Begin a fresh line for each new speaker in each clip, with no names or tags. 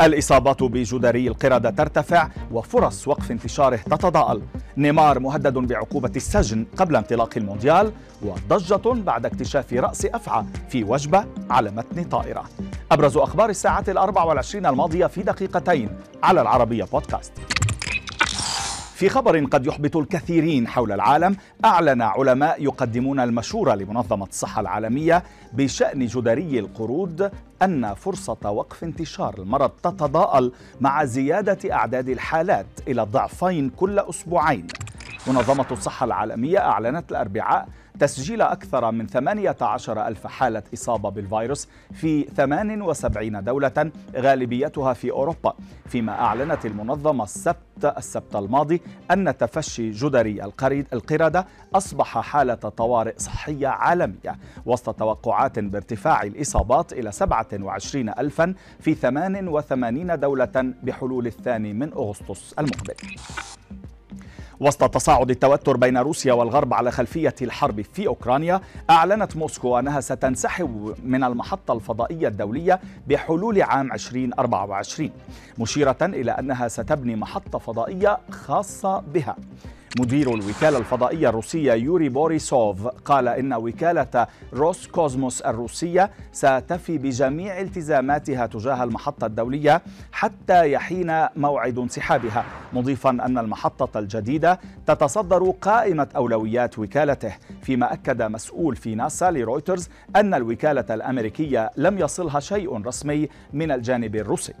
الإصابات بجدري القردة ترتفع وفرص وقف انتشاره تتضاءل. نيمار مهدد بعقوبة السجن قبل انطلاق المونديال وضجة بعد اكتشاف رأس أفعى في وجبة على متن طائرة. أبرز أخبار الساعة الأربع والعشرين الماضية في دقيقتين على العربية بودكاست. في خبر قد يحبط الكثيرين حول العالم أعلن علماء يقدمون المشورة لمنظمة الصحة العالمية بشأن جدري القرود أن فرصة وقف انتشار المرض تتضاءل مع زيادة أعداد الحالات إلى ضعفين كل أسبوعين. منظمة الصحة العالمية أعلنت الأربعاء تسجيل أكثر من 18 ألف حالة إصابة بالفيروس في 78 دولة غالبيتها في أوروبا فيما أعلنت المنظمة السبت السبت الماضي أن تفشي جدري القردة أصبح حالة طوارئ صحية عالمية وسط توقعات بارتفاع الإصابات إلى 27 ألفا في 88 دولة بحلول الثاني من أغسطس المقبل. وسط تصاعد التوتر بين روسيا والغرب على خلفية الحرب في أوكرانيا أعلنت موسكو أنها ستنسحب من المحطة الفضائية الدولية بحلول عام 2024 مشيرة إلى أنها ستبني محطة فضائية خاصة بها. مدير الوكالة الفضائية الروسية يوري بوريسوف قال إن وكالة روس كوزموس الروسية ستفي بجميع التزاماتها تجاه المحطة الدولية حتى يحين موعد انسحابها. مضيفا أن المحطة الجديدة تتصدر قائمة أولويات وكالته فيما أكد مسؤول في ناسا لرويترز أن الوكالة الأمريكية لم يصلها شيء رسمي من الجانب الروسي.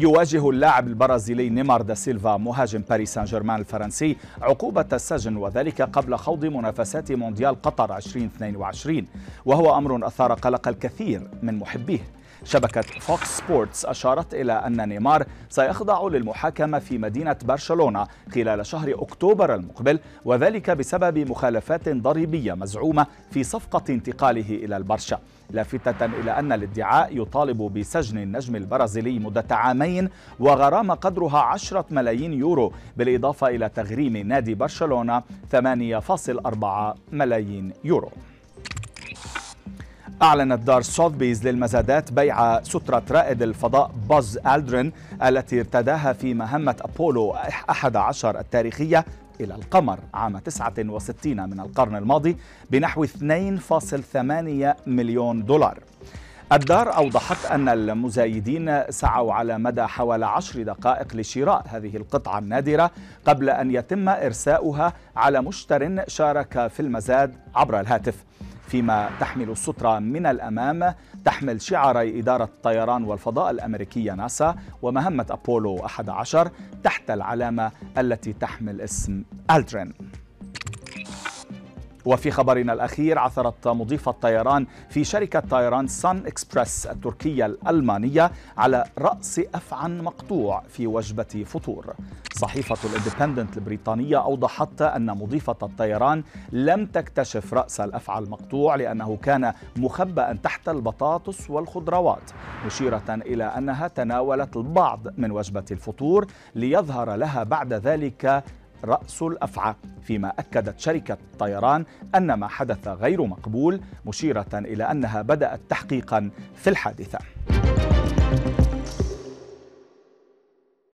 يواجه اللاعب البرازيلي نيمار دا سيلفا مهاجم باريس سان جيرمان الفرنسي عقوبة السجن وذلك قبل خوض منافسات مونديال قطر 2022 وهو أمر أثار قلق الكثير من محبيه. شبكة فوكس سبورتس أشارت إلى أن نيمار سيخضع للمحاكمة في مدينة برشلونة خلال شهر أكتوبر المقبل وذلك بسبب مخالفات ضريبية مزعومة في صفقة انتقاله إلى البرشا. لافتة إلى أن الادعاء يطالب بسجن النجم البرازيلي مدة عامين وغرامة قدرها عشرة ملايين يورو بالإضافة إلى تغريم نادي برشلونة 8.4 ملايين يورو. أعلنت دار سوثبيز للمزادات بيع سترة رائد الفضاء باز ألدرين التي ارتداها في مهمة أبولو 11 التاريخية إلى القمر عام 69 من القرن الماضي بنحو 2.8 مليون دولار. الدار أوضحت أن المزايدين سعوا على مدى حوالي عشر دقائق لشراء هذه القطعة النادرة قبل أن يتم إرساؤها على مشتر شارك في المزاد عبر الهاتف. فيما تحمل السترة من الأمام تحمل شعاري إدارة الطيران والفضاء الأمريكية ناسا ومهمة أبولو 11 تحت العلامة التي تحمل اسم ألترين وفي خبرنا الأخير عثرت مضيفة طيران في شركة طيران سان إكسبرس التركية الألمانية على رأس أفعى مقطوع في وجبة فطور. صحيفة الإندبندنت البريطانية أوضحت أن مضيفة الطيران لم تكتشف رأس الأفعى المقطوع لأنه كان مخبأ تحت البطاطس والخضروات مشيرة إلى أنها تناولت البعض من وجبة الفطور ليظهر لها بعد ذلك رأس الأفعى فيما أكدت شركة طيران أن ما حدث غير مقبول مشيرة إلى أنها بدأت تحقيقا في الحادثة.